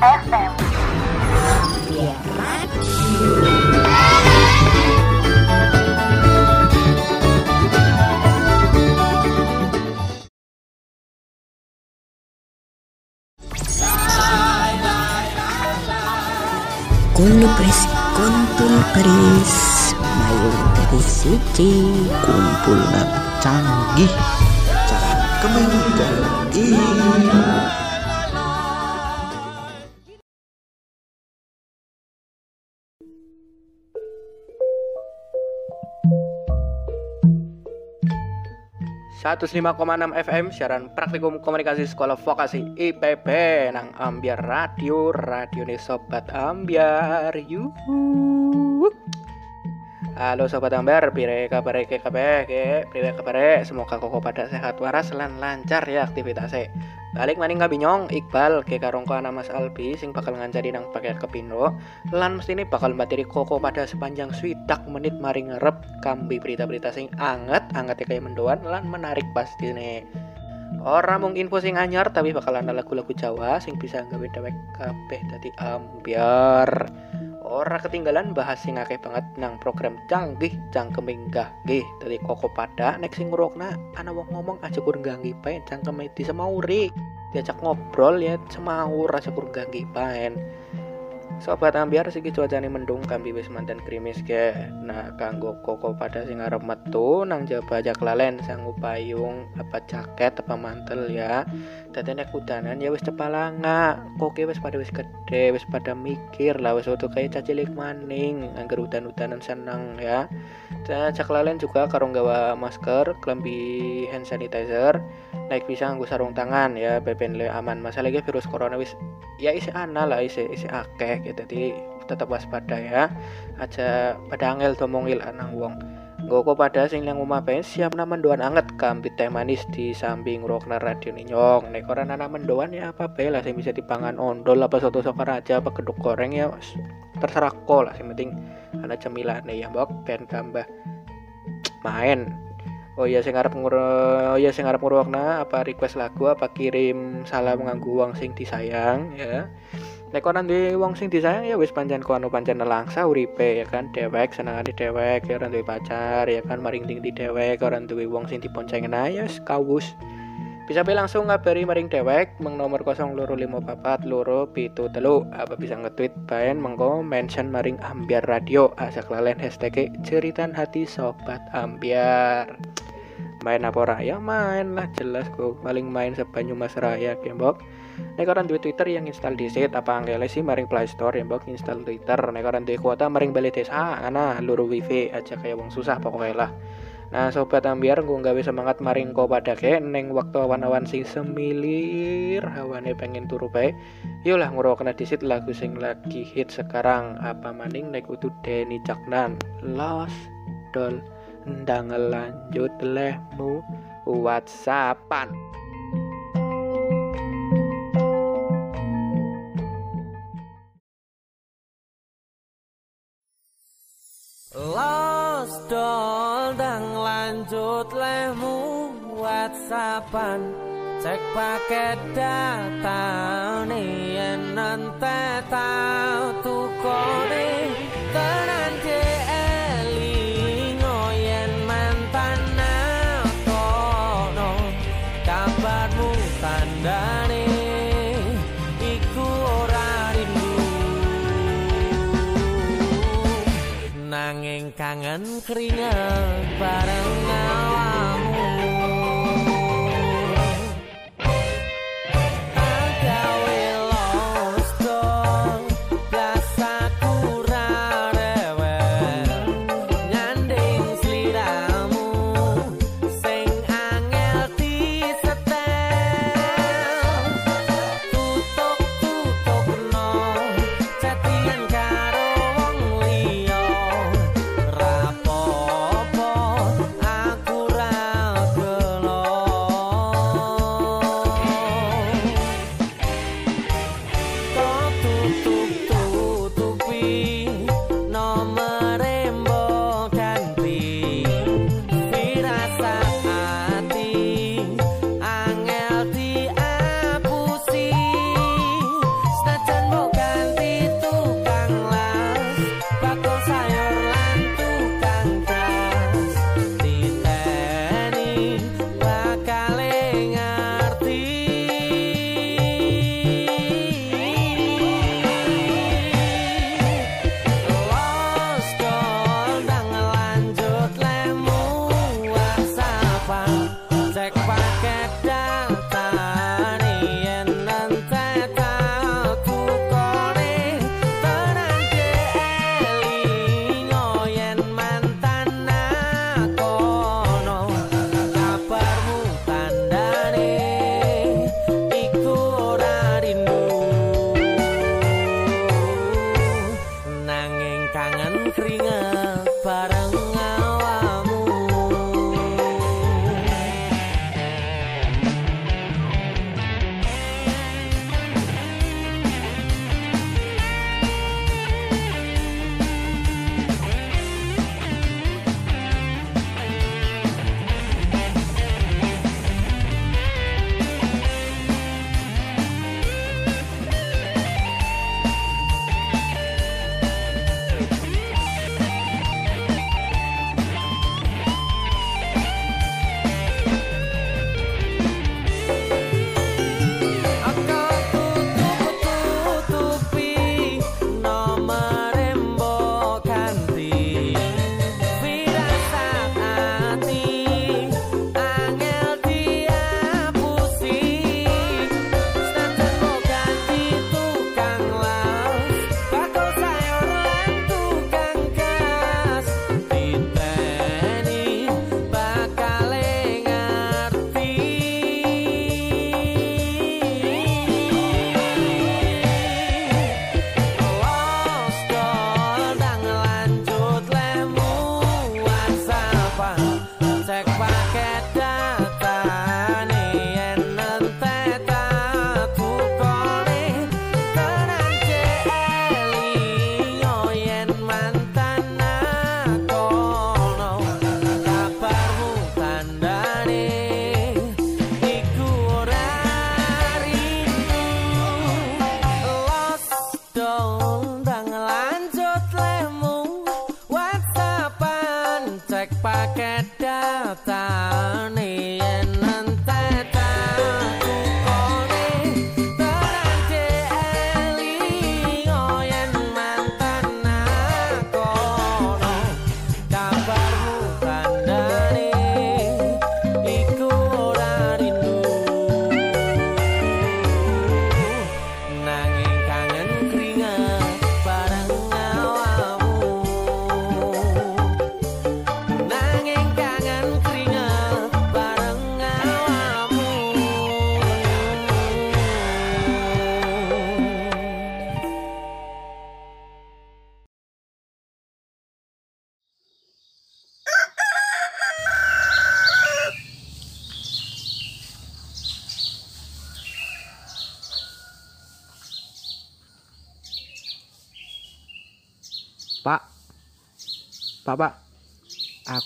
FM. Kulo pres kontul keris Mayung dari siji Kumpul nang canggih Satu enam FM siaran praktikum komunikasi sekolah vokasi IPB nang ambiar radio radio nih sobat ambiar. Yuhu Halo sobat ambiar pire kabar ke kabeh ke pire semoga koko pada sehat waras lan lancar ya aktivitasnya. Balik maning binyong Iqbal ke karongko anak Mas Albi sing bakal ngancari nang paket kepindo lan mesti ini bakal materi koko pada sepanjang swidak menit mari ngerep kambi berita-berita sing anget anget kayak mendoan lan menarik pasti nih Orang info sing anyar tapi bakalan ada lagu-lagu Jawa sing bisa gawe dewek kabeh dadi ambiar ora ketinggalan bahas sing akeh banget nang program canggih cangkeming gih dari koko pada nek sing ngrokna ana wong ngomong aja kur ganggi paen cangkeme di semauri. Diajak ngobrol ya semaur aja kur ganggi paen Sobat ambiar siki cuacane mendung kambi wis mantan krimis ke. Nah, kanggo koko pada sing arep metu nang jaba aja lalen sang payung apa jaket apa mantel ya. Dadi nek udanan ya wis cepalanga. Koke wis pada wis gede, wis pada mikir lah wis utuh kayak cacilik maning angger udan-udanan seneng ya. Dan cak lalen juga karo gawa masker, klambi hand sanitizer, naik bisa nganggo sarung tangan ya, bepen le aman. Masalahnya virus corona wis ya isi ana lah isi isi akeh gitu. Jadi tetap waspada ya. Aja pada angel tomongil anang wong. Goko pada sing yang umah pengen siap nama mendoan anget kambit teh manis di samping rokna radio ninyong. Nek ora nana mendoan ya apa bae lah sing bisa dipangan ondol apa soto soto raja apa keduk goreng ya terserah kok lah. Sing penting ada cemilan ya mbok. Ben tambah main oh iya sing arep ngur oh iya sing arep ngurungna apa request lagu apa kirim salam nganggo wong sing disayang ya. Nek orang di wong sing disayang ya wis pancen kono pancen nelangsa uripe ya kan dewek senengane dewek ya orang duwe pacar ya kan maring ding di dewek orang duwe wong sing diponcengen aja ya kawus. Bisa be langsung ngabari maring dewek meng nomor 0544 loro pitu telu apa bisa nge-tweet baen mengko mention maring ambiar radio asak lalen hashtag ceritan hati sobat ambiar main apa ora ya main lah jelas kok paling main sebanyu mas raya kembok nek orang duwe twitter yang install di set apa anggele sih maring play store ya mbok install twitter. Nek orang duwe kuota maring balik desa ana luru wifi aja kayak wong susah pokoknya lah. Nah sobat ambiar gue gawe semangat maring kau pada ke neng waktu awan-awan sing semilir hawane pengen turu bae. Yolah kena disit lagu sing lagi hit sekarang apa maning nek utuh Denny Caknan. Lost Doll ndang lanjut lehmu whatsappan. Lost doll dang lanjut lehmu whatsappan. Cek paket data nih nanti tahu tuh kangen keringat bareng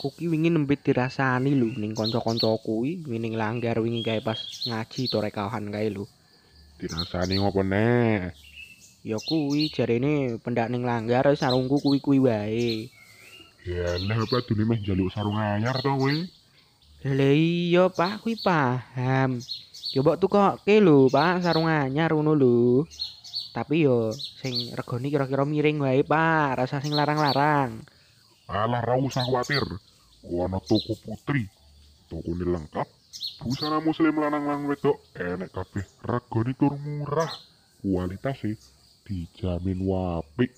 Aku ki wingi nembit dirasani lho ning kanca-kanca kuwi wingi langgar wingi kae pas ngaji to rekahan kae lho. Dirasani ngopo neh? Ya kuwi jarene pendak ning langgar sarungku kuwi-kuwi wae. Ya lah apa dune meh njaluk sarung anyar to kowe? Lah iya Pak, kuwi paham. Ya mbok tukoke lho Pak, sarung anyar ngono lho. Tapi yo sing regane kira-kira miring wae Pak, rasa sing larang-larang. Alah ra usah khawatir. Ono toko putri. Tokone lengkap. Busana muslim lanang lan wedok enek kabeh. Regane tur murah. Kualitasé dijamin apik.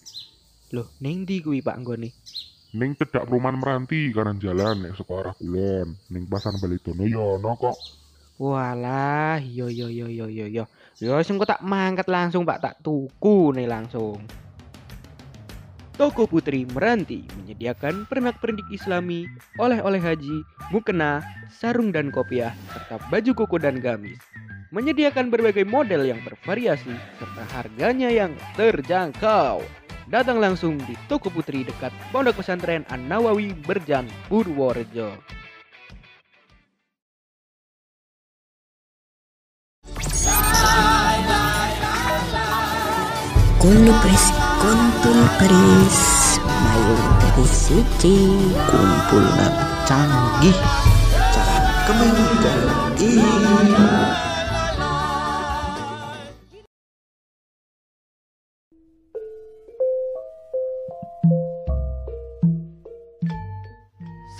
Loh, ning ndi kuwi Pak nggone? Ning cedak perumahan meranti kanan jalan nek saka arah kulon. Ning pasar Balitono ya ono kok. Walah, yo yo yo yo yo yo. Yo sing tak mangkat langsung Pak, tak tuku nih langsung. Toko Putri Meranti menyediakan pernak-pernik Islami, oleh-oleh haji, mukena, sarung dan kopiah, serta baju koko dan gamis. Menyediakan berbagai model yang bervariasi serta harganya yang terjangkau. Datang langsung di Toko Putri dekat Pondok Pesantren An-Nawawi Berjan, Purworejo. Kulo pres kontul keris Mayung dari siji Kumpul nang canggih. Cara kemeninggal Satu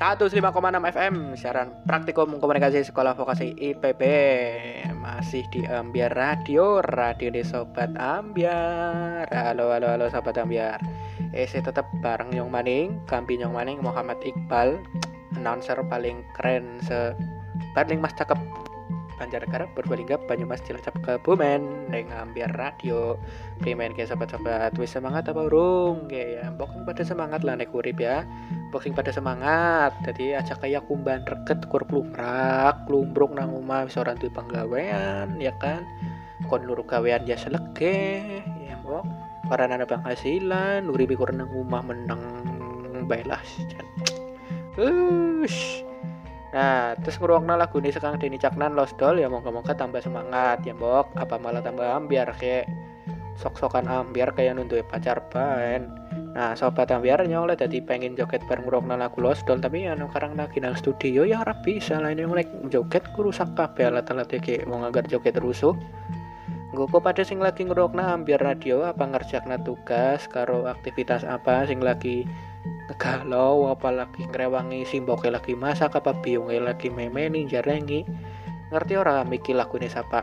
105,6 FM siaran praktikum komunikasi sekolah vokasi IPB masih di Ambiar Radio Radio di Sobat Ambiar. Halo halo halo Sobat Ambiar. Eh saya tetap bareng Nyong Maning Kampi Nyong Maning Muhammad Iqbal. Announcer paling keren se paling mas cakep Banjarnegara Purbalingga Banyumas Cilacap Kebumen. Neng Ambiar Radio. Primen kayak sobat-sobat wis semangat apa urung kayak ya boxing pada semangat lah nek urip ya. Boxing pada semangat. Jadi aja kayak kumban reket kur plumrak lumbruk nang omah wis ora duwe ya kan? Kon luru gawean ya selege ya mbok. Ora ana penghasilan uripe kur nang omah meneng baiklah Ush. Nah, terus ngeruangna lagu ini sekarang Denny Caknan Lost Doll ya moga-moga tambah semangat ya mbok. Apa malah tambah ambiar kayak sok-sokan ambiar kayak nuntuh pacar baen nah sobat ambiar nyoleh tadi pengen joget bareng ngeruangna lagu Lost Doll tapi ya sekarang lagi nang studio ya ora bisa ini mulai joget ku rusak kabeh alat-alat kayak mau ngagar joget rusuh. Gue pada sing lagi ngerokna ambiar radio apa ngerjakna tugas karo aktivitas apa sing lagi galau apalagi ngrewangi simboke lagi masak apa biunge lagi memeni jarengi ngerti ora mikir lagu ini siapa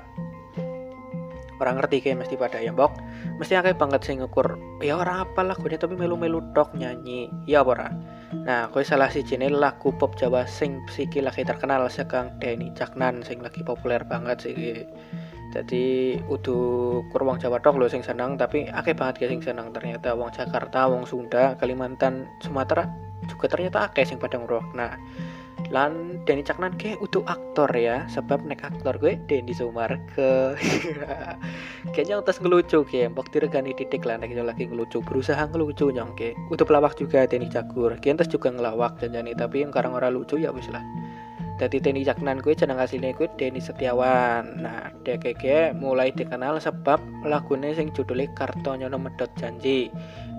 orang ngerti kayak mesti pada ya mbok? Mesti akeh banget sing ngukur ya orang apa lagunya tapi melu-melu tok nyanyi. Ya ora? Nah kowe salah si jenis lagu pop Jawa sing siki lagi terkenal sekarang Denny Caknan sing lagi populer banget sih jadi udu kurwang Jawa tok lo sing senang tapi akeh banget ya sing senang ternyata wong Jakarta wong Sunda Kalimantan Sumatera juga ternyata akeh sing pada nguruk nah lan Denny Caknan ke utuh aktor ya sebab nek aktor gue Denny Sumarke kayaknya utas ngelucu kayak mbok diregani titik lah nek lagi ngelucu berusaha ngelucu nyong ke utuh pelawak juga Denny Cagur kian juga ngelawak dan jadi tapi yang karang orang lucu ya wis lah jadi Denny Caknan gue jeneng aslinya gue Denny Setiawan. Nah DKG mulai dikenal sebab lagunya sing judulnya Kartonyo Medot Janji.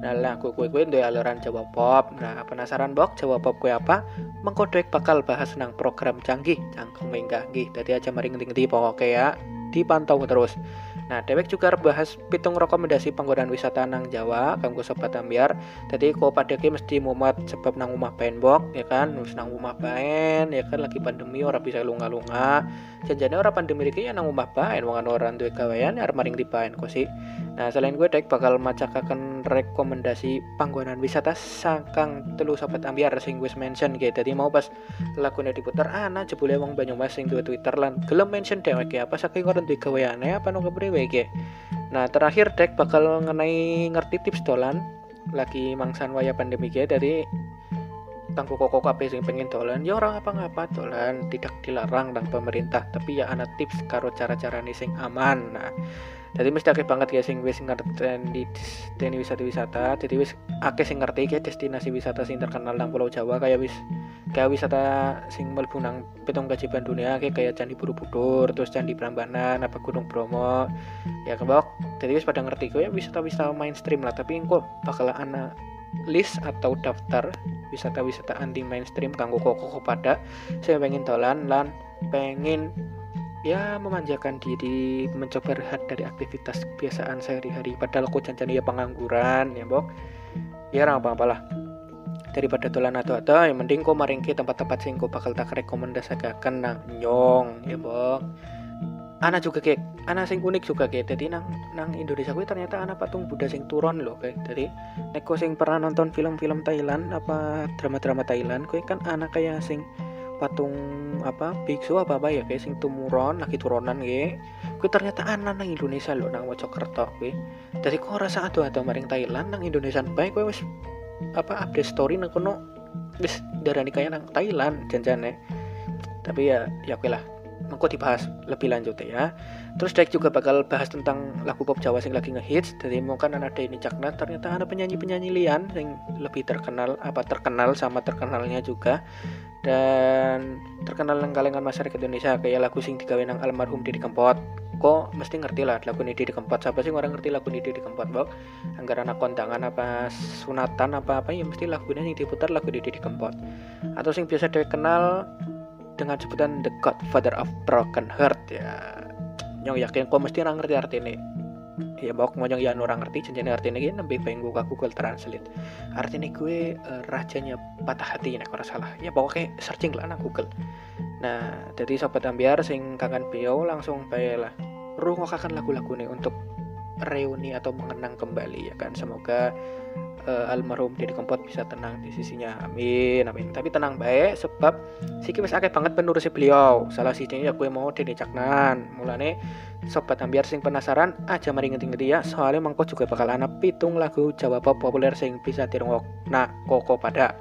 Nah lagu gue gue duwe aliran Jawa Pop. Nah penasaran bok? Jawa Pop gue apa? Mengkodek bakal bahas nang program canggih cangkem menggah gih jadi aja mari ngerti pokoknya ya. Dipantau terus Nah, dewek juga bahas pitung rekomendasi panggonan wisata nang Jawa kanggo sobat ambiar. Tadi kok pada mesti mumat sebab nang rumah bok ya kan, wis nang rumah paen ya kan lagi pandemi ora bisa lunga-lunga. Janjane ora pandemi iki ya nang rumah paen wong orang duwe gawean arep maring di paen kok sih. Nah, selain gue dek bakal macakaken rekomendasi panggonan wisata sangkang telu sobat ambiar sing gue mention gitu. Tadi mau pas lagunya diputar ana jebule wong Banyumas sing duwe Twitter lan gelem mention dhewek apa saking orang duwe gaweane apa nang WG. Nah terakhir dek bakal mengenai ngerti tips dolan lagi mangsan waya pandemi ya. Dari tangku koko kape sing pengen dolan ya orang apa ngapa dolan. Tidak dilarang dan pemerintah tapi ya anak tips karo cara-cara sing aman. Nah jadi mesti akeh banget ya sing wis ngerti di wisata-wisata. Jadi wis akeh sing ngerti kayak destinasi wisata sing terkenal nang Pulau Jawa kayak wis kayak wisata sing mlebu nang pitung keajaiban dunia kayak kayak Candi Borobudur terus Candi Prambanan apa Gunung Bromo. Ya kebok jadi wis pada ngerti kayak wisata-wisata mainstream lah. Tapi kok bakal ana list atau daftar wisata-wisata anti mainstream kanggo koko pada saya pengen dolan lan pengen ya memanjakan diri mencoba rehat dari aktivitas kebiasaan sehari-hari. Padahal aku jangan ya pengangguran ya bok ya apa apa lah. Daripada dolan atau atau yang mending kok maring ke tempat-tempat sing kok bakal tak rekomendasikan nang nyong ya bok anak juga kayak anak sing unik juga kayak. Jadi nang nang Indonesia gue ternyata anak patung Buddha sing turun loh kayak. Jadi neko sing pernah nonton film-film Thailand apa drama-drama Thailand gue kan anak kayak sing patung apa biksu apa apa ya kayak sing tumuron lagi turunan gue gue ternyata anak nang Indonesia loh nang Mojokerto gue jadi kok rasa atau atau maring Thailand nang Indonesia baik gue wis apa update story nang kono wis darah kayak nang Thailand janjane. Tapi ya ya oke lah mengko dibahas lebih lanjut ya terus Dek juga bakal bahas tentang lagu pop Jawa yang lagi ngehits. Jadi mungkin ada ini cakna ternyata ada penyanyi-penyanyi lian yang lebih terkenal apa terkenal sama terkenalnya juga. Dan terkenal yang kalangan masyarakat Indonesia kayak lagu sing digawe nang almarhum Didi Kempot. Kok mesti ngerti lah lagu Didi Kempot. Siapa sih orang ngerti lagu ini Didi Kempot bok? Anggaran anak kondangan apa sunatan apa apa ya mesti lagunya yang diputar lagu Didi Kempot. Atau sing biasa dikenal dengan sebutan The Godfather of Broken Heart ya nyong yakin kau mesti orang ngerti arti ini? Ya bawa ngomong ya orang ngerti janjian arti ini lebih pengen gue Google Translate. Ini gue uh, rajanya patah hati ini kalau salah. Ya kayak searching lah nang Google. Nah jadi sobat ambiar sing kangen bio langsung baik lah. Rungokakan lagu-lagu nih untuk reuni atau mengenang kembali ya kan? Semoga uh, almarhum Didi Kempot bisa tenang di sisinya. Amin amin. Tapi tenang baik sebab siki wis akeh banget penurusi beliau. Salah satunya gue mau Dede Caknan. Mulane sobat ambiar sing penasaran aja mari ngerti-ngerti ya soalnya mangko juga bakal ana pitung lagu Jawa pop populer sing bisa dirungok nah koko pada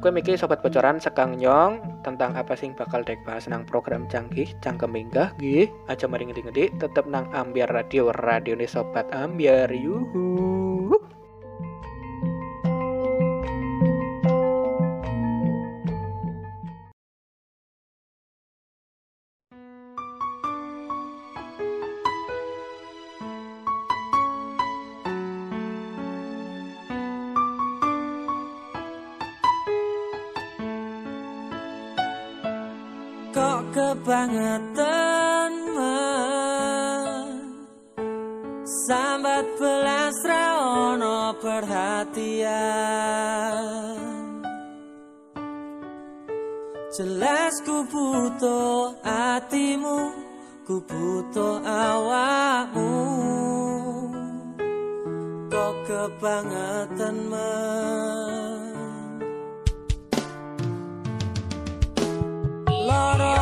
gue mikir sobat bocoran sekang nyong tentang apa sing bakal dek bahas nang program canggih cangkem minggah gih aja mari ngerti-ngerti tetep nang ambiar radio radio nih sobat ambiar yuhu ku butuh awakmu. Kok kebangetan man loro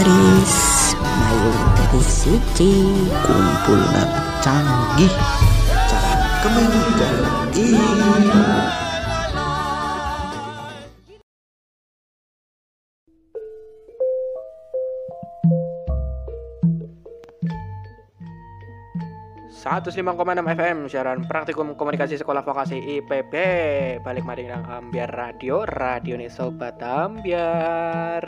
kontul keris. Mayung dari siji Kumpul nang canggih. Cara kemenggah Satu 105,6 FM siaran praktikum komunikasi sekolah vokasi IPB balik mari nang Ambiar Radio Radio nih sobat Ambiar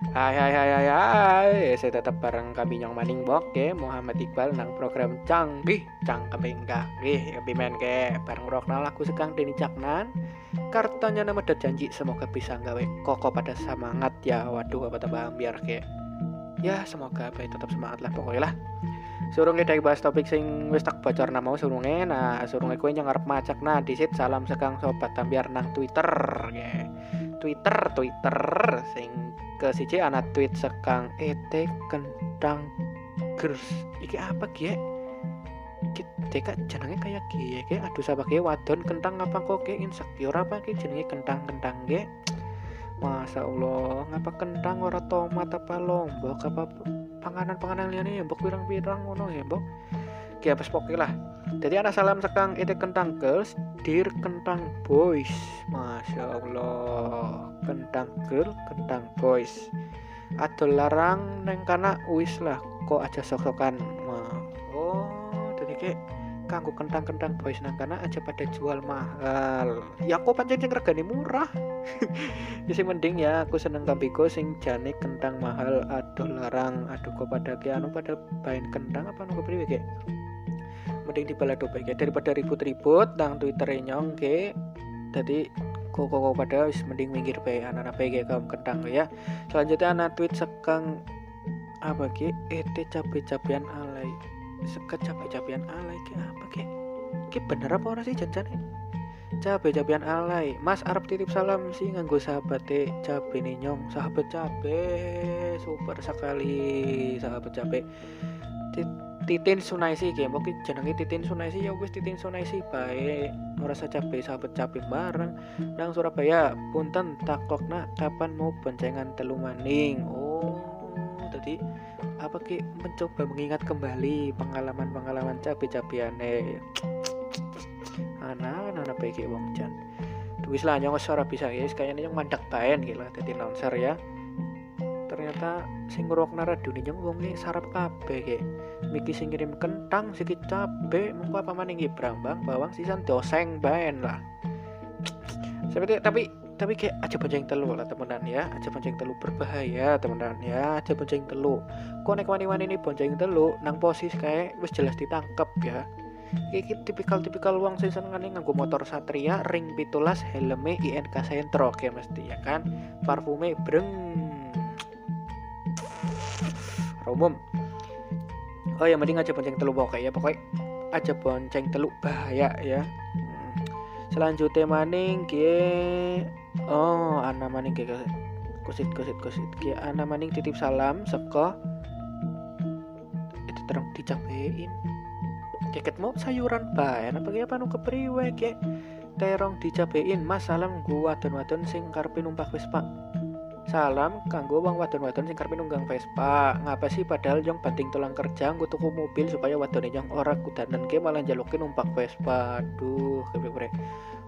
Hai hai hai hai hai. Saya tetap bareng kami nyong maning boke Muhammad Iqbal nang program canggih cangkem gih lebih main ke bareng rokna laku sekang Deni Caknan. Kartonya nama dan janji semoga bisa gawe koko pada semangat. Ya waduh apa tambah Ambiar ke. Ya semoga baik tetap semangat lah pokoknya lah. Surunge dari bahas topik sing wis tak bocor mau surunge. Nah surunge kue yang ngarep macak nah disit salam sekang sobat tambiar nang Twitter ya. Twitter Twitter sing ke siji anak tweet sekang ete kentang gers. Iki apa kie Kita jenenge kayak kie ke aduh sabah kie wadon kentang apa kok ke insecure apa ke jenenge kentang kentang ge Masa Allah, ngapa kentang ora tomat apa lombok? Apa panganan-panganan liane ya mbok pirang-pirang ngono ya mbok. Ki apa pokoke lah. Jadi anak salam sekang itu kentang girls, dir kentang boys. Masya Allah, kentang girl, kentang boys. Adol larang neng kana wis lah, kok aja sok-sokan. Oh, jadi kayak kanggo kentang-kentang boys nang kana aja pada jual mahal. Ya kok pancen sing regane murah. ya sing mending ya aku seneng kambiko sing jane kentang mahal aduh larang aduh kok pada ke anu pada bain kentang apa nunggu priwe ke mending di balado baik ya daripada ribut-ribut nang twitter nyong ke jadi kok kok pada wis mending minggir bae anak-anak bae kaum kentang ya. Selanjutnya anak tweet sekang apa ke ete cabe-cabean alay. Seket cabe-cabean alay ke apa ke ke bener apa orang sih janjane? Cabe cabean alay. Mas Arab titip salam sih nganggo sahabat cabe nih nyong. Sahabat cabe super sekali sahabat cabe titin sunaisi game oke jenenge titin sunaisi ya wis titin sunaisi baik merasa cabe sahabat cabe bareng. Nang Surabaya punten takokna kapan mau boncengan telu maning. Oh tadi apa ki mencoba mengingat kembali pengalaman-pengalaman cabe-cabeane. Anak anak baik wong jan. Tulis lah nyong suara bisa guys kayaknya nyong mandak baen gitu lah jadi announcer ya ternyata sing ngrungokna radio nyong wong nih sarap kabeh kayak Miki sing ngirim kentang sikit cabe mengko apa maning brambang bawang sisan doseng baen lah. Seperti tapi tapi kayak aja bonceng telu lah temenan ya. Aja bonceng telu berbahaya temenan ya. Aja bonceng telu. Kok nek wani-wani ini bonceng telu nang posisi kayak wis jelas ditangkep ya. Iki tipikal-tipikal wong sing senengane nganggo motor Satria ring pitulas helme INK Sentro ya mesti ya kan? Parfume breng umum oh ya mending aja bonceng telu pokoknya ya pokoknya aja bonceng telu bahaya ya. Hmm. selanjutnya maning kie oh ana maning kie kusit kusit kusit. Kie ana maning titip salam seko itu terang dicapein keket mau sayuran bae apa kaya panu kepriwe kek terong dicabein mas salam gua wadon-wadon sing karepe numpak Vespa salam kanggo wong wadon-wadon sing karepe nunggang Vespa. Ngapa sih padahal jong banting tulang kerja nggo tuku mobil supaya wadone jong ora kudanan ke malah njaluke numpak Vespa? Aduh kepiye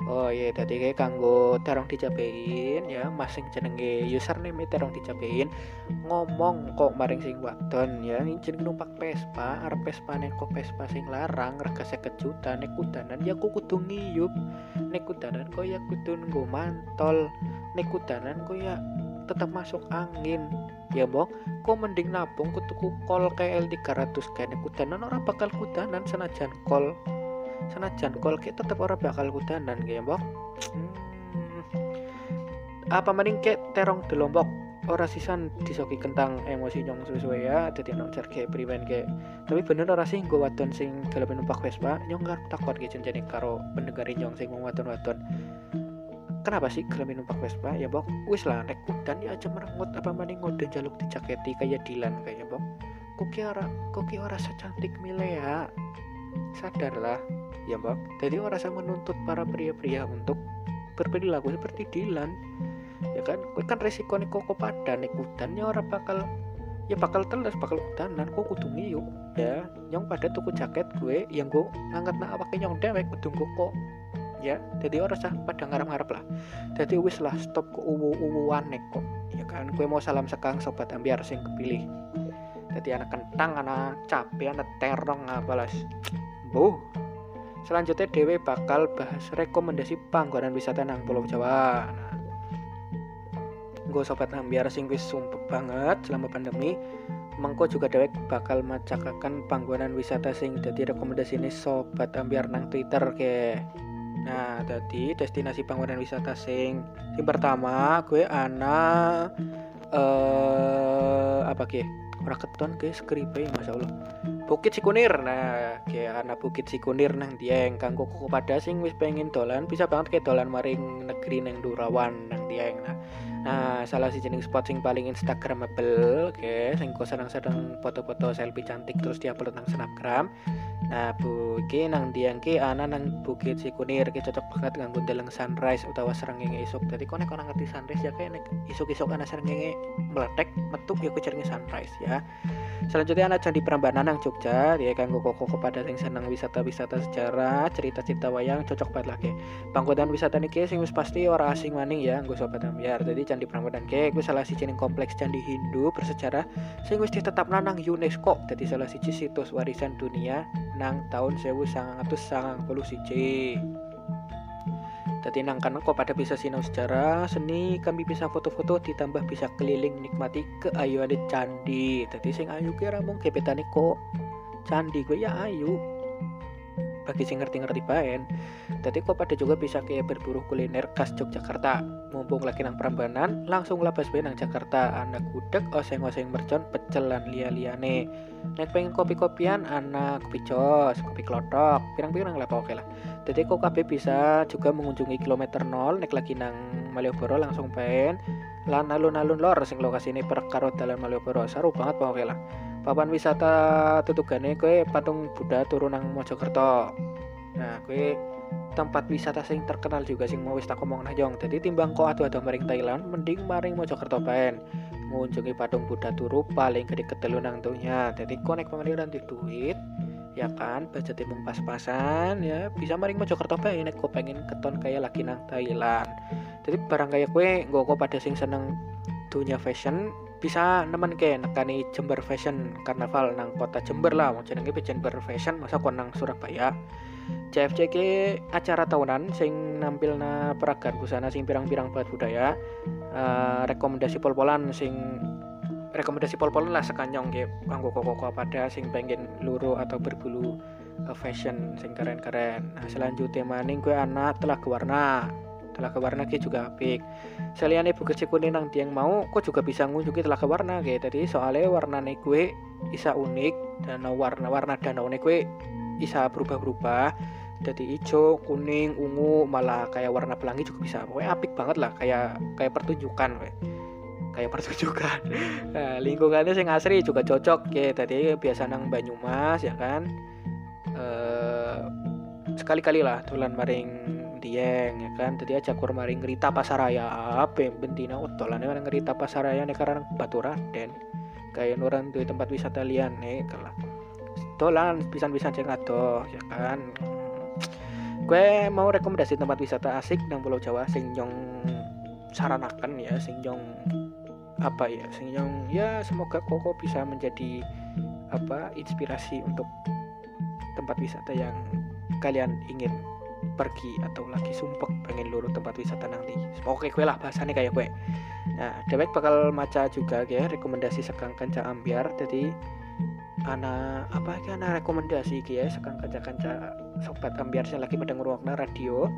Oh iya tadi kayak kanggo terong dicabein ya mas sing jenenge username terong dicabein ngomong kok maring sing wadon ya jeneng numpak Vespa arep Vespa kok Vespa sing larang rega 50 juta nek kudanan ya aku kudu ngiyup nek kudanan kok ya kudu nggo mantol nek kudanan kok ya tetap masuk angin. Ya bok. Kok mending nabung ku tuku kol KL 300 kene kudanan ora bakal kudanan senajan kol. Senajan kol ki tetep ora bakal kudanan ya bok. Hmm. apa mending kek terong delombok ora sisan disoki kentang emosi nyong sesuai ya dadi nang kayak priwen kayak. Tapi bener ora sih gue wadon sing dalam numpak Vespa? Nyong gak takut gitu jadi karo pendengarin nyong sing mau wadon-wadon kenapa sih gelem numpak Vespa? Ya bok wis lah nek udan ya aja merengut apa mending ngode jaluk dijaketi kayak Dilan kayak bok kok ki ora kok ki ora secantik Milea sadarlah. Ya bok jadi ora usah menuntut para pria-pria untuk berperilaku seperti Dilan ya kan? Kue kan resiko nih koko pada nih udan ya ora bakal ya bakal teles bakal udanan kok kudu ngiyuk ya nyong pada tuku jaket gue yang gue ngangkat nak awake nyong dewek kudu kok ya jadi orang sah pada ngarep-ngarep lah. Jadi wis lah stop ke uwu-uwuan kok. Ya kan gue mau salam sekang sobat ambiar sing kepilih. Jadi anak kentang anak capek anak terong apalas bu selanjutnya dewe bakal bahas rekomendasi panggonan wisata nang Pulau Jawa. Nah, gue sobat ambiar sing wis sumpah banget selama pandemi mengko juga dewek bakal macakakan panggonan wisata sing jadi rekomendasi ini sobat ambiar nang Twitter ke Nah, tadi destinasi panggonan wisata sing sing pertama gue ana eh apa ke? Ora keton ke skripe Masya Allah. Bukit Sikunir. Nah, ke ana Bukit Sikunir nang Dieng kanggo koko pada sing wis pengen dolan bisa banget ke dolan maring negeri nang Durawan nang Dieng. Nah, Nah, salah si jenis spot sing paling instagramable, oke, sing kok sedang-sedang foto-foto selfie cantik terus dia upload nang snapgram. Nah, bu, iki nang diang ki ana nang bukit Sikunir, ki cocok banget nganggo deleng sunrise utawa serengenge isuk. Dadi kok nek ngerti sunrise ya kayak nek isuk-isuk ana serengenge meletek metu ya kucing sunrise ya. Selanjutnya ana Candi Prambanan nang Jogja, ya kanggo koko pada sing seneng wisata-wisata sejarah, cerita-cerita wayang cocok banget lagi. Panggonan wisata niki sing wis pasti ora asing maning ya, nggo sobat ambiar. Jadi Candi Prambanan ke gue salah siji kompleks candi Hindu bersejarah sing wis ditetapna nang UNESCO. Jadi salah siji situs warisan dunia nang tahun 1991. Tadi nang kana kok pada bisa sinau sejarah seni kami bisa foto-foto ditambah bisa keliling nikmati keayuan candi. Tadi sing ayu kira mung gebetane kok candi gue ya ayu bagi sing ngerti-ngerti baen Tadi kok pada juga bisa kayak berburu kuliner khas Yogyakarta. Mumpung lagi nang Prambanan langsung labas bae nang Jakarta. Anak gudeg oseng-oseng mercon pecel lan lia-liane. Nek pengen kopi-kopian anak kopi jos kopi klotok pirang-pirang lah oke lah. Jadi kok KB bisa juga mengunjungi kilometer 0 nek lagi nang Malioboro langsung pengen lan alun-alun lor sing lokasi ini perkara dalan Malioboro. Seru banget pokoknya lah. Papan wisata tutugane kue patung Buddha turun nang Mojokerto. Nah kue tempat wisata sing terkenal juga sing mau wis tak omong nah jong jadi timbang kok adu adu maring Thailand mending maring Mojokerto baen. Mengunjungi patung Buddha turu paling gede ketelu nang dunia jadi konek pemeliharaan di duit ya kan budget emang pas-pasan ya bisa maring Mojokerto bae. Nek kok pengen keton kayak lagi nang Thailand jadi barang kayak kue kok pada sing seneng dunia fashion bisa nemen ke nekani Jember Fashion Karnaval nang kota Jember lah. Mau jenenge Jember Fashion masa kok nang Surabaya. CFC ke acara tahunan sing nampil na peragaan busana sing pirang-pirang buat budaya. Eh, rekomendasi pol-polan sing rekomendasi pol-polan lah sekanyong ke kanggo koko pada sing pengen luru atau berbulu eh, fashion sing keren-keren. Nah selanjutnya maning gue anak telah warna Telaga Warna ki juga apik. Selain ibu kecil kuning nang tiang mau kok juga bisa ngunjungi Telaga Warna kayak tadi soalnya warnanya gue bisa unik dan warna-warna danau gue bisa berubah-berubah. Jadi hijau kuning ungu malah kayak warna pelangi juga bisa. Pokoknya apik banget lah kayak kayak pertunjukan we. kayak pertunjukan. Nah, lingkungannya sing asri juga cocok ya tadi biasa nang Banyumas ya kan? Eh sekali-kali lah tulan maring dieng ya kan? Tadi aja kur maring ngerita pasaraya. Apa bentina utolan maring ngerita pasaraya nih karena batu raden. Kayak nuran tuh tempat wisata lian nih kalau dolan pisan-pisan sing adoh ya kan? Gue mau rekomendasi tempat wisata asik nang Pulau Jawa sing saranakan ya sing apa ya? Sing ya semoga koko bisa menjadi apa inspirasi untuk tempat wisata yang kalian ingin pergi atau lagi sumpek pengen luru tempat wisata nanti. Oke gue lah bahasannya kayak gue nah dewek bakal maca juga ya rekomendasi sekang kanca ambiar. Jadi ana apa ya ana rekomendasi ya sekang kanca kanca sobat ambiar yang lagi pada ngrungokna radio.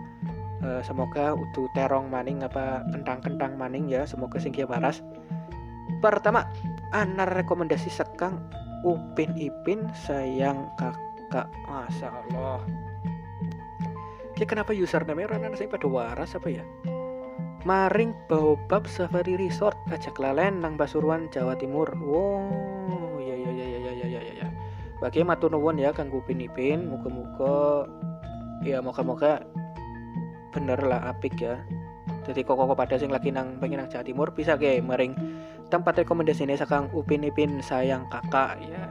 Eh, semoga utuh terong maning apa kentang-kentang maning ya semoga sing kieu waras. Pertama ana rekomendasi sekang Upin Ipin sayang kakak. Masya Allah Ki kenapa username orang saya pada waras apa ya? Maring Baobab Safari Resort ajak lalen nang Pasuruan Jawa Timur. Wow ya ya ya ya ya ya ya ya ya. Bagi matur nuwun ya kanggo Upin Ipin muga-muga ya moga-moga bener lah apik ya. Jadi kok kok pada sing lagi nang pengen nang Jawa Timur bisa ke maring tempat rekomendasi ini sakang Upin Ipin sayang kakak ya.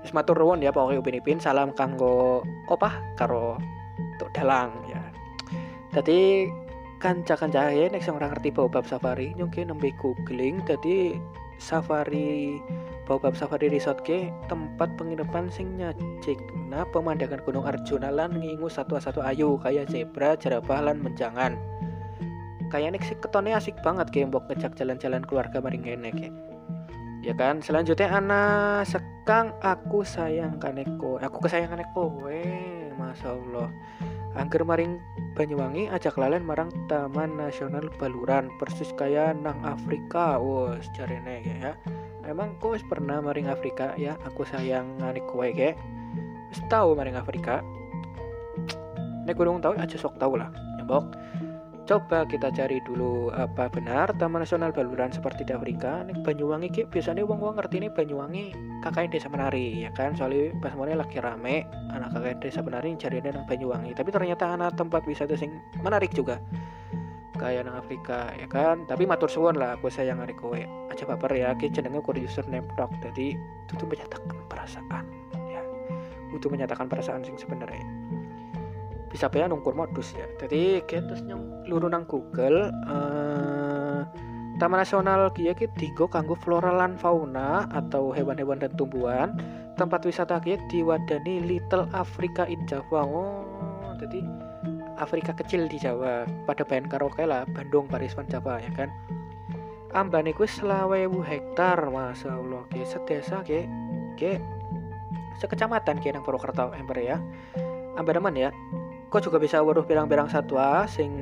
Wis matur ya pokoknya Upin Ipin salam kanggo opah karo tuk dalang ya jadi kanca-kanca ya nek sing ora ngerti Baobab Safari nyongke nembe googling jadi safari Baobab Safari Resort ke tempat penginapan sing nyajikna pemandangan Gunung Arjuna lan ngingu satu-satu ayu kayak zebra, jerapah lan menjangan. Kayaknya sih ketone asik banget kayak mbok ngejak jalan-jalan keluarga maring ngene ke. Ya kan, selanjutnya anak sekang aku sayang kaneko. Aku kesayang kaneko, weh, masya Allah. Angger maring Banyuwangi ajak lalen marang Taman Nasional Baluran persis kaya nang Afrika. Wah, sejarahnya ya emang kau pernah maring Afrika ya. Aku sayang nganik kowe ke wis tahu maring Afrika. Nek kurang tahu aja sok tahu lah. Nyebok coba kita cari dulu apa benar Taman Nasional Baluran seperti di Afrika nek Banyuwangi ki. Biasanya wong wong ngerti nih Banyuwangi kakaknya desa menari ya kan? Soalnya pas mulai lagi rame anak kakaknya desa menari cari nang Banyuwangi. Tapi ternyata anak tempat wisata sing menarik juga. Kayak nang Afrika ya kan? Tapi matur suwun lah aku sayang hari kowe. Aja baper ya ki. Jenenge kur username jadi itu tuh menyatakan perasaan ya. Itu menyatakan perasaan sing sebenarnya bisa ya nungkur modus ya. Jadi kita nyong luru nang Google eh, Taman Nasional kia ki digo kanggo flora fauna atau hewan-hewan dan tumbuhan. Tempat wisata kia diwadani Little Africa in Java oh jadi Afrika kecil di Jawa. Pada bayan karaoke lah Bandung Pariswan Jawa ya kan? Ambane ku selawewu hektar masya Allah ke sedesa ke ke sekecamatan ke nang Purwokerto ember ya. Ambanemen ya kok juga bisa waduh pirang-pirang satwa sing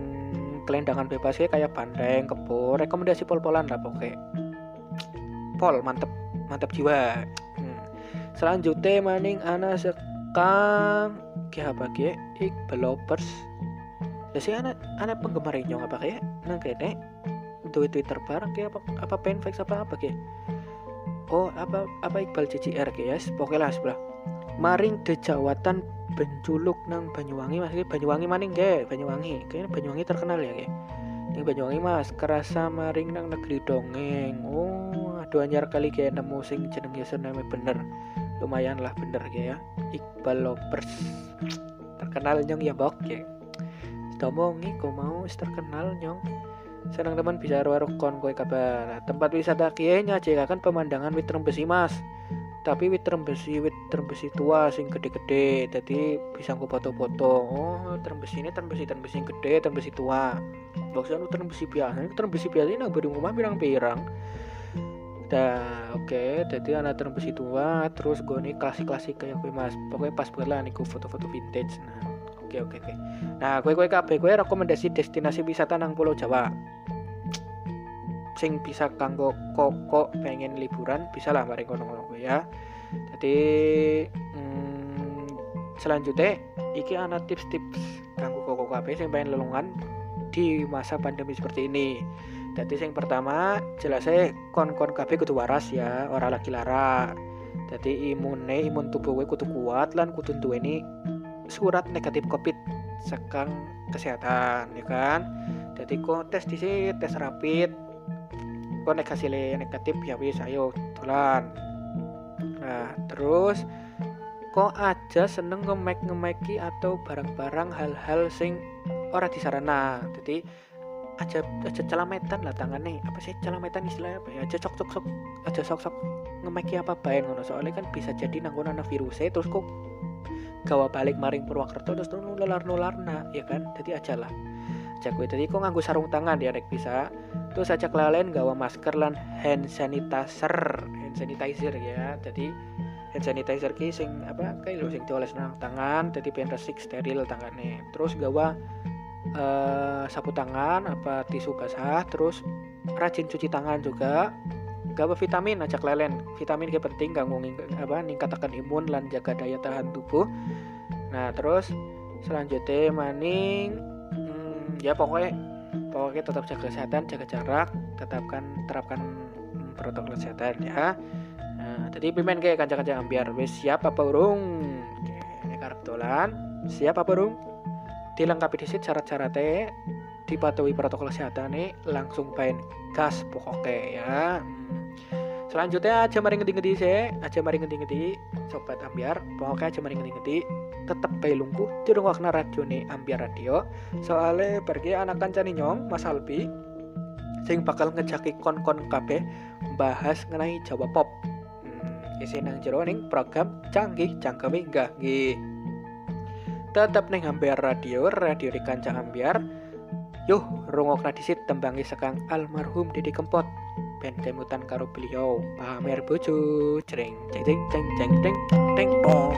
kelendangan bebas kayak bandeng kebo rekomendasi pol-polan lah pokoknya. Pol mantep mantep jiwa. Hmm. selanjutnya maning ana sekang. Ke apa ke developers Ya sih anak anak penggemar nyong apa kayak nang kene tweet twitter bareng kayak apa apa fanfics apa apa kayak oh apa apa Iqbal CCR kayak yes pokoknya lah sebelah. Maring dejawatan penculuk nang Banyuwangi maksudnya Banyuwangi maning kayak Banyuwangi. Kayaknya Banyuwangi terkenal ya kayak yang Banyuwangi mas. Kerasa maring nang negeri dongeng. Oh aduh anyar kali kayak nemu sing jenenge sename bener. Lumayan lah bener kayak ya. Iqbal Lovers. Terkenal nyong ya bok kayak domongi kok mau? Terkenal nyong. Senang teman bisa warung kon kowe kabar. Tempat wisata kiai kan pemandangan wit besi mas tapi wit besi wit besi tua sing gede-gede jadi bisa gue foto-foto oh besi ini besi besi yang gede besi tua maksudnya besi biasa ini besi biasa ini beri rumah pirang-pirang Dah, oke, okay. jadi anak besi tua, terus gue nih klasik-klasik kayak gue mas, pokoknya pas lah nih gue foto-foto vintage. Nah, Oke oke oke. Nah, kowe kowe kabeh kowe rekomendasi destinasi wisata nang Pulau Jawa. Sing bisa kanggo koko pengen liburan bisa lah mari kowe ya. Jadi hmm, selanjutnya iki ana tips-tips kanggo koko kabeh sing pengen lelungan di masa pandemi seperti ini. Jadi yang pertama jelasnya kon-kon kabeh kudu waras ya, ora lagi lara. Jadi imune imun tubuh kowe kudu kuat lan kudu duweni surat negatif covid sekang kesehatan ya kan jadi kok tes di sini tes rapid kok nek hasilnya negatif ya wis ayo dolan nah terus kok aja seneng ngemek ngemeki atau barang-barang hal-hal sing ora disarana. Jadi aja aja celametan lah tangannya apa sih celametan istilahnya apa ya? Aja sok sok sok aja sok sok ngemeki apa bae ngono. Soalnya kan bisa jadi nanggung ana virusnya terus kok gawa balik maring Purwakerto terus nular nular nah ya kan? Jadi aja lah aja gue tadi kok nganggu sarung tangan ya nek bisa. Terus aja kelalen gawa masker lan hand sanitizer. Hand sanitizer ya. Jadi hand sanitizer ki sing apa kayak lo sing dioles nang tangan jadi pengen resik steril tangannya terus gawa eh, sapu tangan apa tisu basah terus rajin cuci tangan juga. Gawa vitamin aja lelen vitamin ki penting nging- apa ningkatakan imun lan jaga daya tahan tubuh. Nah terus selanjutnya maning ya pokoknya pokoknya tetap jaga kesehatan jaga jarak tetapkan terapkan protokol kesehatan ya. Nah, jadi pimen kayak kancang-kancang biar wis siap apa urung Oke, ini siap apa urung dilengkapi disit syarat-syaratnya dipatuhi protokol kesehatan nih langsung main gas pokoknya ya. Hmm. Selanjutnya aja mari ngedi-ngedi sih aja mari ngedi-ngedi sobat ambiar. Pokoknya aja mari ngedi-ngedi tetep bae lungguh dirungokna radio nih ambiar radio. Soalnya pergi anak kancani nyong Mas Albi sing bakal ngejaki kon-kon kabeh bahas mengenai Jawa Pop. Hmm, isi nang jero ning program canggih cangkeme nggih tetap ning ambiar radio radio di kancang ambiar. Yuh, rungokna disit tembangi sekang almarhum Didi Kempot. Ben kemutan karo beliau pamer bojo. Jreng jeng jeng jeng jeng jeng pong.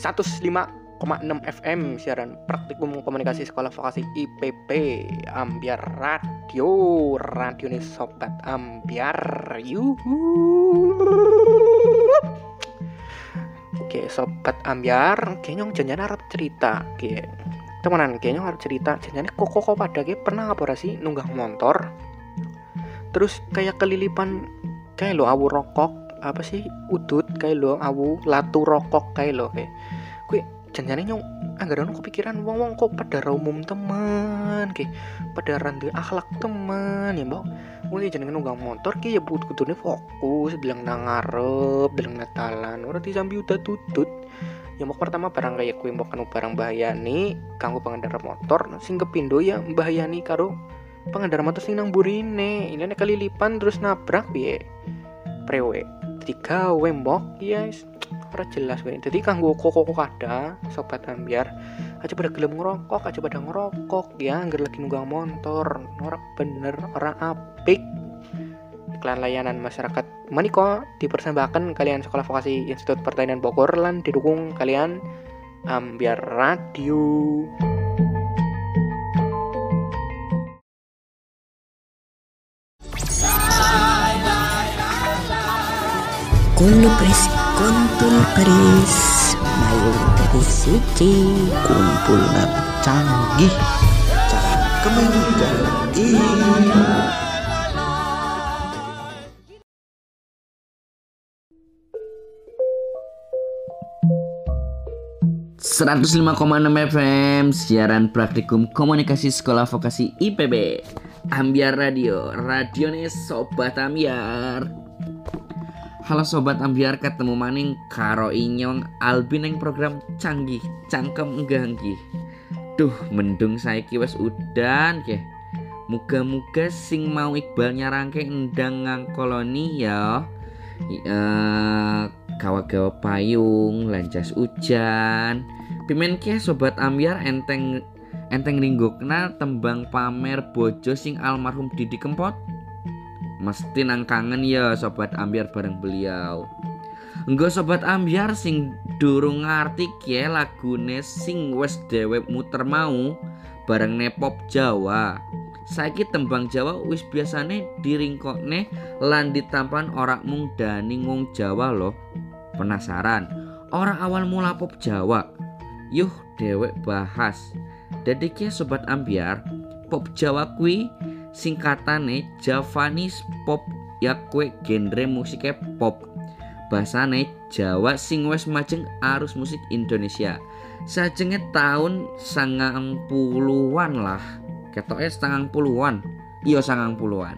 105,6 FM siaran praktikum komunikasi sekolah vokasi IPB Ambiar Radio Radio nih sobat Ambiar. Yuhu. Oke sobat Ambiar kayaknya jangan harap cerita. Oke temenan kayaknya harap cerita. Jangan kok kok pada kayak pernah apa sih? Nunggah motor. Terus kayak kelilipan kayak lo awu rokok apa sih udut kayak lo awu latu rokok kayak lo kayak. Gue janjane nyong anggaran kepikiran wong wong kok pada umum teman kayak. Pada randu akhlak teman ya mbak mulai jenenge nunggang motor kayak ya but kudune fokus bilang nang ngarep bilang natalan ora disambi udah tutut. Ya mbok pertama barang kayak kue mbok kanu barang bahayani kanggo pengendara motor sing kepindo ya bahayani karo pengendara motor sing nang burine ini nek kelilipan terus nabrak piye? Prewe jadi gawe mbok ya wis. Ora jelas wae jadi kanggo koko kada sobat ambiar. Aja pada gelem ngerokok aja pada ngerokok. Ya anggar lagi nunggang motor ora bener ora apik. Iklan layanan masyarakat Maniko dipersembahkan kalian Sekolah Vokasi Institut Pertanian Bogor lan didukung kalian Ambiar Radio. Kulo pres kontul paris Mayu dari kumpul nang canggih Cara kemenangan iya 105,6 FM siaran praktikum komunikasi sekolah vokasi IPB Ambiar Radio Radionya Sobat Ambiar Halo Sobat Ambiar ketemu maning karo inyong Albin yang program canggih cangkem ganggi Duh mendung saiki wes udan ke Muga-muga sing mau Iqbal nyarangke endang ngang koloni ya Eh, gawa-gawa payung, lancas hujan. Pimen ke sobat ambiar enteng enteng ringgokna tembang pamer bojo sing almarhum Didi Kempot. Mesti nang kangen ya sobat ambiar bareng beliau. Enggo sobat ambiar sing durung ngerti ke lagune sing wes dhewe muter mau bareng nepop Jawa. Saiki tembang Jawa wis biasane diringkokne lan ditampan ora mung daning wong Jawa loh. Penasaran? Ora awal mula pop Jawa. Yuh dewek bahas. Dadi ki sobat ambiar, pop Jawa kuwi singkatane Javanese pop ya kue genre musiknya pop. Bahasane Jawa sing wes majeng arus musik Indonesia. Sajenge tahun sangang puluhan lah. Ketoknya setengah puluhan iya sangang puluhan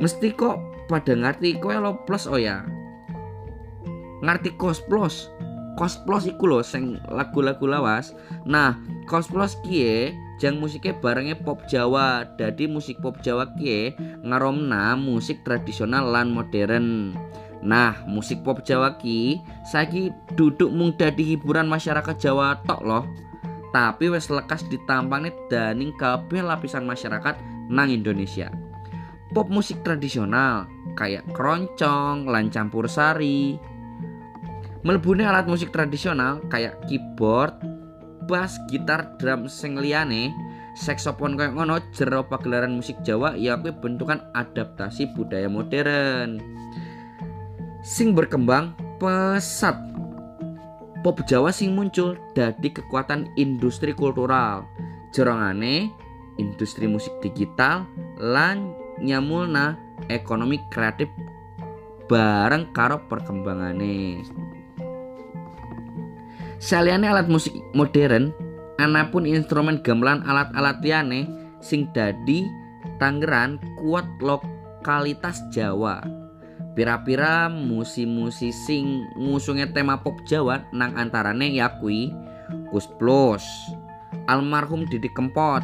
mesti kok pada ngerti kowe lo plus oh ya? Ngerti kos plus kos plus iku lo sing lagu-lagu lawas nah kos plus kie jang musiknya barengnya pop Jawa jadi musik pop Jawa kie ngaromna musik tradisional lan modern Nah, musik pop Jawa ki saiki duduk mung dadi hiburan masyarakat Jawa tok loh tapi wes lekas ditampangnya daning kabeh lapisan masyarakat nang Indonesia. Pop musik tradisional kayak keroncong, lan campur sari. Melebuni alat musik tradisional kayak keyboard, bass, gitar, drum sing liyane, saksofon kayak ngono jero pagelaran musik Jawa ya kuwi bentukan adaptasi budaya modern. Sing berkembang pesat. Pop Jawa sing muncul dadi kekuatan industri kultural. Jorongane industri musik digital lan nyamulna ekonomi kreatif bareng karo perkembangane saliyane alat musik modern anapun instrumen gamelan alat-alat liyane sing dadi Tangeran kuat lokalitas Jawa Pira-pira musi-musi sing ngusungnya tema pop Jawa nang antarane yakui Kus Plus, almarhum Didi Kempot,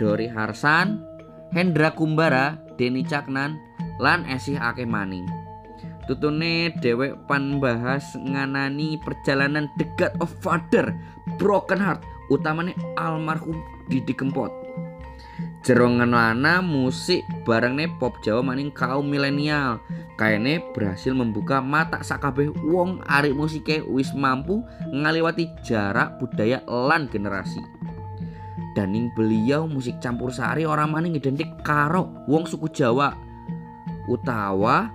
Dori Harsan, Hendra Kumbara, Deni Caknan, lan esih akeh maning. Tutune dewek pan bahas nganani perjalanan God of Father, Broken Heart, utamane almarhum Didi Kempot. jero ngenana musik barengne pop Jawa maning kaum milenial. Kayaknya berhasil membuka mata sakabeh wong arek musike wis mampu ngaliwati jarak budaya lan generasi. Daning beliau musik campur sari orang maning identik karo wong suku Jawa utawa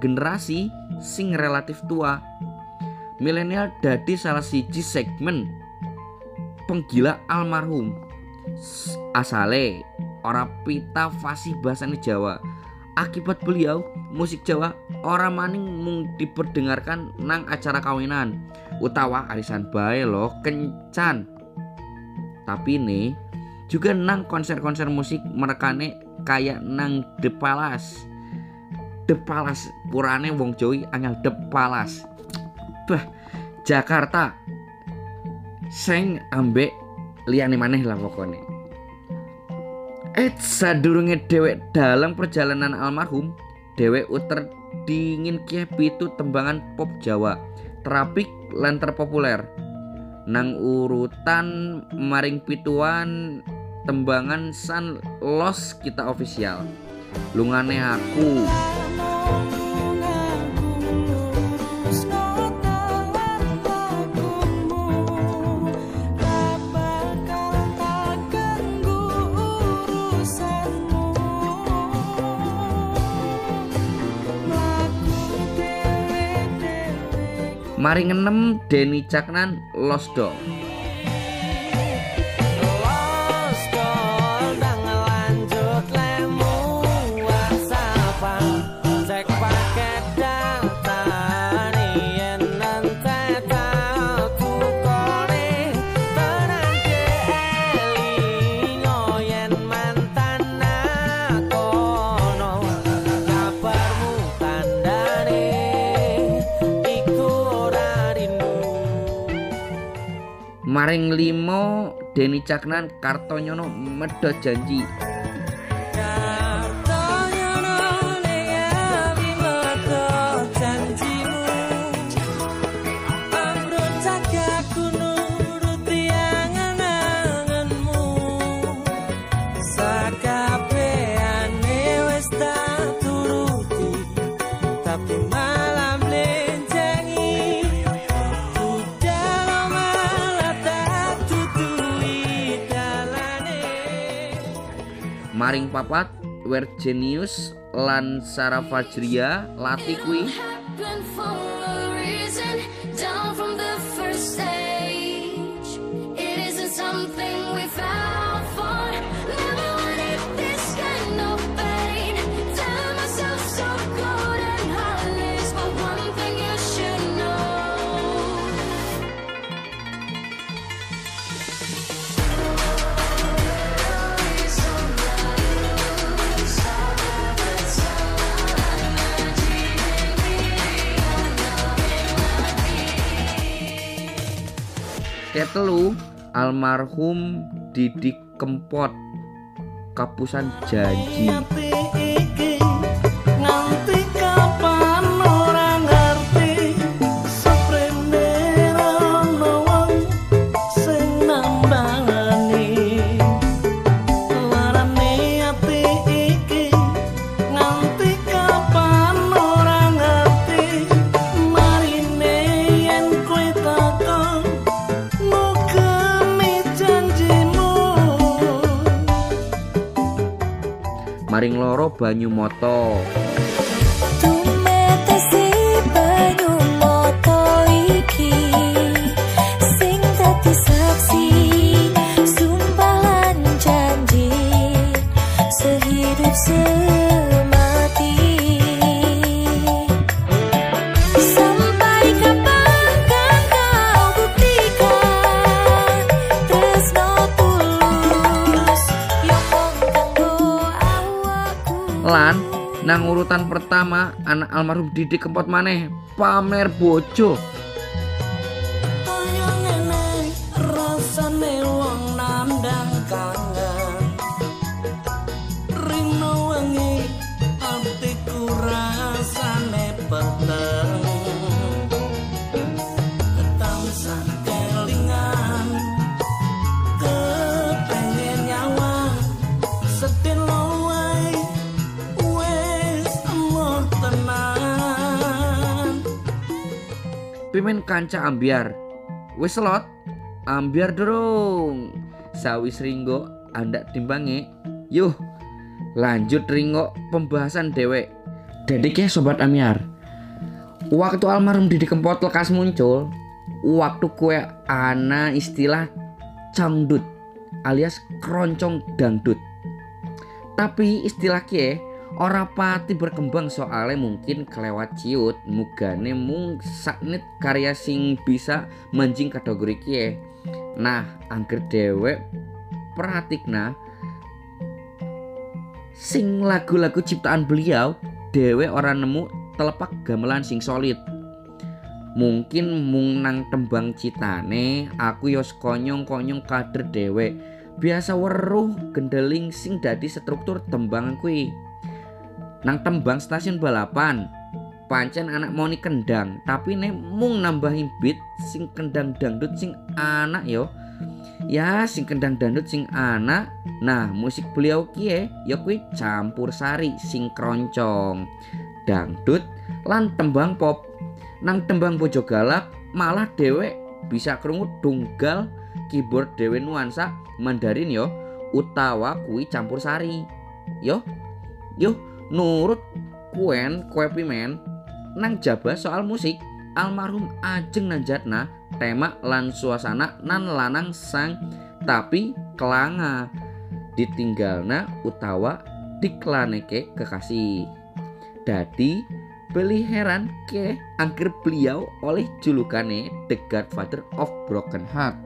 generasi sing relatif tua. Milenial dadi salah siji segmen penggila almarhum. Asale ora pita fasih bahasane Jawa. Akibat beliau musik Jawa ora maning mung diperdengarkan nang acara kawinan utawa arisan bae lo kencan. Tapi nih juga nang konser-konser musik merekane kayak nang The Palace The Palace purane wong Jawi angel The Palace bah Jakarta. Sing ambek liyane maneh lah pokoknya. Eh sadurunge dewek dalam perjalanan almarhum dewek uter dingin kieh pitu tembangan pop Jawa. Terapik lan terpopuler. Nang urutan maring pituan tembangan san los kita official lungane aku. Maring enem Denny Caknan los maring limo Denny Caknan Kartonyono medhot janji maring papat Wergenius lan Sarah Fajria Lati kuwi ketelu almarhum Didik Kempot kapusan janji maring nang urutan pertama anak almarhum Didik Kempot maneh pamer bojo Kepimen kanca ambiar. Wis selot? Ambiar dorong. Sawis ringgo andak timbange. Yuh, lanjut ringgo pembahasan dewek. Dedike sobat ambiar. Waktu almarhum Didi Kempot lekas muncul, waktu kue ana istilah cangdut alias keroncong dangdut. Tapi istilah kie ora pati berkembang soalnya mungkin kelewat ciut. Mugane mung saknit karya sing bisa mancing kategori kie. Nah, angker dewek pratikna sing lagu-lagu ciptaan beliau dewek orang nemu telepak gamelan sing solid. Mungkin mung nang tembang citane aku yos konyong-konyong kader dewek biasa weruh gendeling sing dadi struktur tembang kuwi nang tembang stasiun balapan pancen anak moni kendang tapi nek mung nambahin beat sing kendang dangdut sing anak yo. Ya sing kendang dangdut sing anak. Nah musik beliau kie ya kuwi campur sari sing keroncong. Dangdut lan tembang pop. Nang tembang bojo galak malah dewek bisa krungu tunggal keyboard dewe nuansa Mandarin yo utawa kui campur sari. Yo yo nurut kuen kue pimen nang jaba soal musik almarhum Ajeng Nanjatna tema lan suasana nan lanang sang tapi kelanga ditinggalna utawa diklaneke kekasih. Dadi beli heran ke angker beliau oleh julukane The Godfather of Broken Heart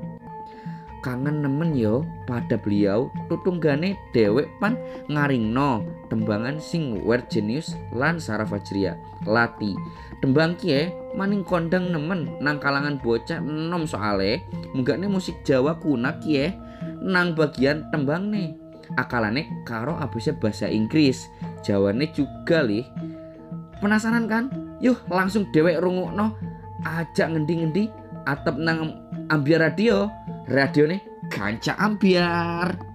kangen nemen yo pada beliau tutunggane dewek pan ngaringno tembangan sing wer jenius lan Sarah Fajria. Lati tembang kie maning kondang nemen nang kalangan bocah enom soale munggane musik Jawa kuna kie nang bagian tembang nih akalane karo abisnya bahasa Inggris Jawane juga lih. Penasaran kan? Yuk langsung dewek rungokno ajak ngendi-ngendi atap nang ambiar radio. Radio nih kanca ambiar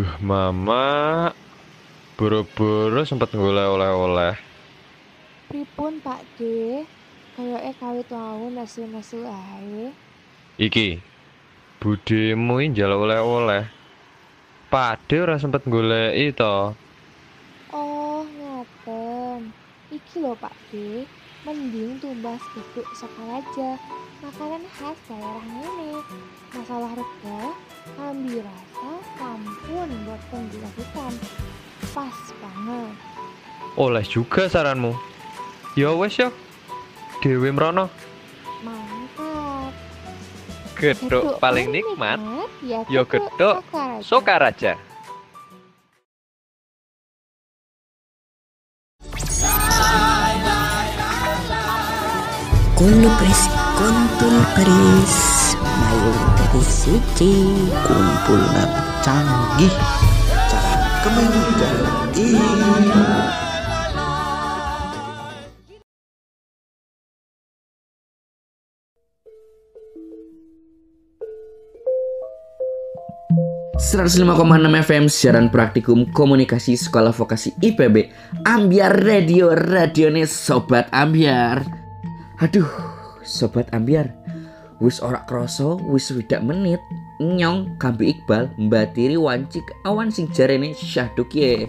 Aduh, mama. Buru-buru sempet ngoleh oleh-oleh. Pripun Pak D? Kayake kawit wau nesu-nesu ae. Iki. Budemu njaluk oleh-oleh. Pade ora sempet goleki to. Oh, ngaten. Iki lho Pak D, mending tumbas guduk Sokaraja. Makanan khas daerah ini. Masalah rega, kambi rasa, sampun boten dilakukan. Pas banget. Oleh juga saranmu. Ya wes ya. Dewi mrono. Mantap. Geduk paling nikmat. ya Ya geduk Sokaraja. Sokaraja. Kulo pres kontul paris Mayu dari siji Kumpul nang canggih Cara kemenggah ...105,6 FM siaran praktikum komunikasi sekolah vokasi IPB Ambiar Radio Radione Sobat Ambiar Aduh Sobat Ambiar. Wis ora kroso wis widak menit. Nyong Kambi Iqbal mbatiri wancik awan sing jarene syahduk ye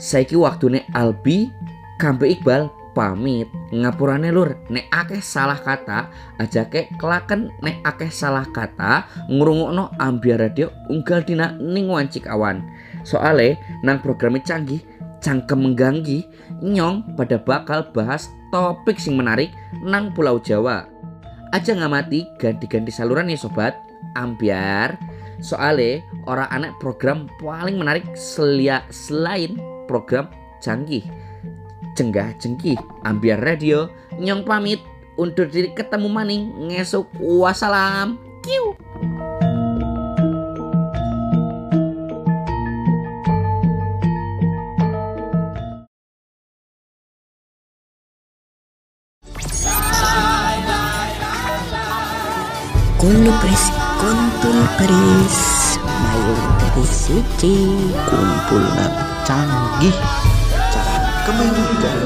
Saiki waktune Albi Kambi Iqbal pamit. Ngapurane lur nek akeh salah kata ajake kelaken nek akeh salah kata ngrungokno ambiar radio unggal dina ning wancik awan. Soale nang programnya canggih cangkem mengganggi nyong pada bakal bahas topik sing menarik nang pulau Jawa. Aja ngamati ganti-ganti saluran ya sobat. Ambiar. Soale orang anak program paling menarik selia selain program canggih. Cenggah cengkih ambiar radio. Nyong pamit undur diri ketemu maning ngesuk. Wassalam. Kiu Kulo pres kontul paris Mayu dari siji Kumpul canggih. Cara kemenggah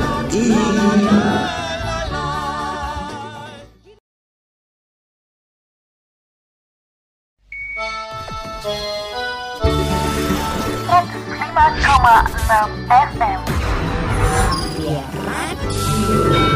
koma enam FM. Radio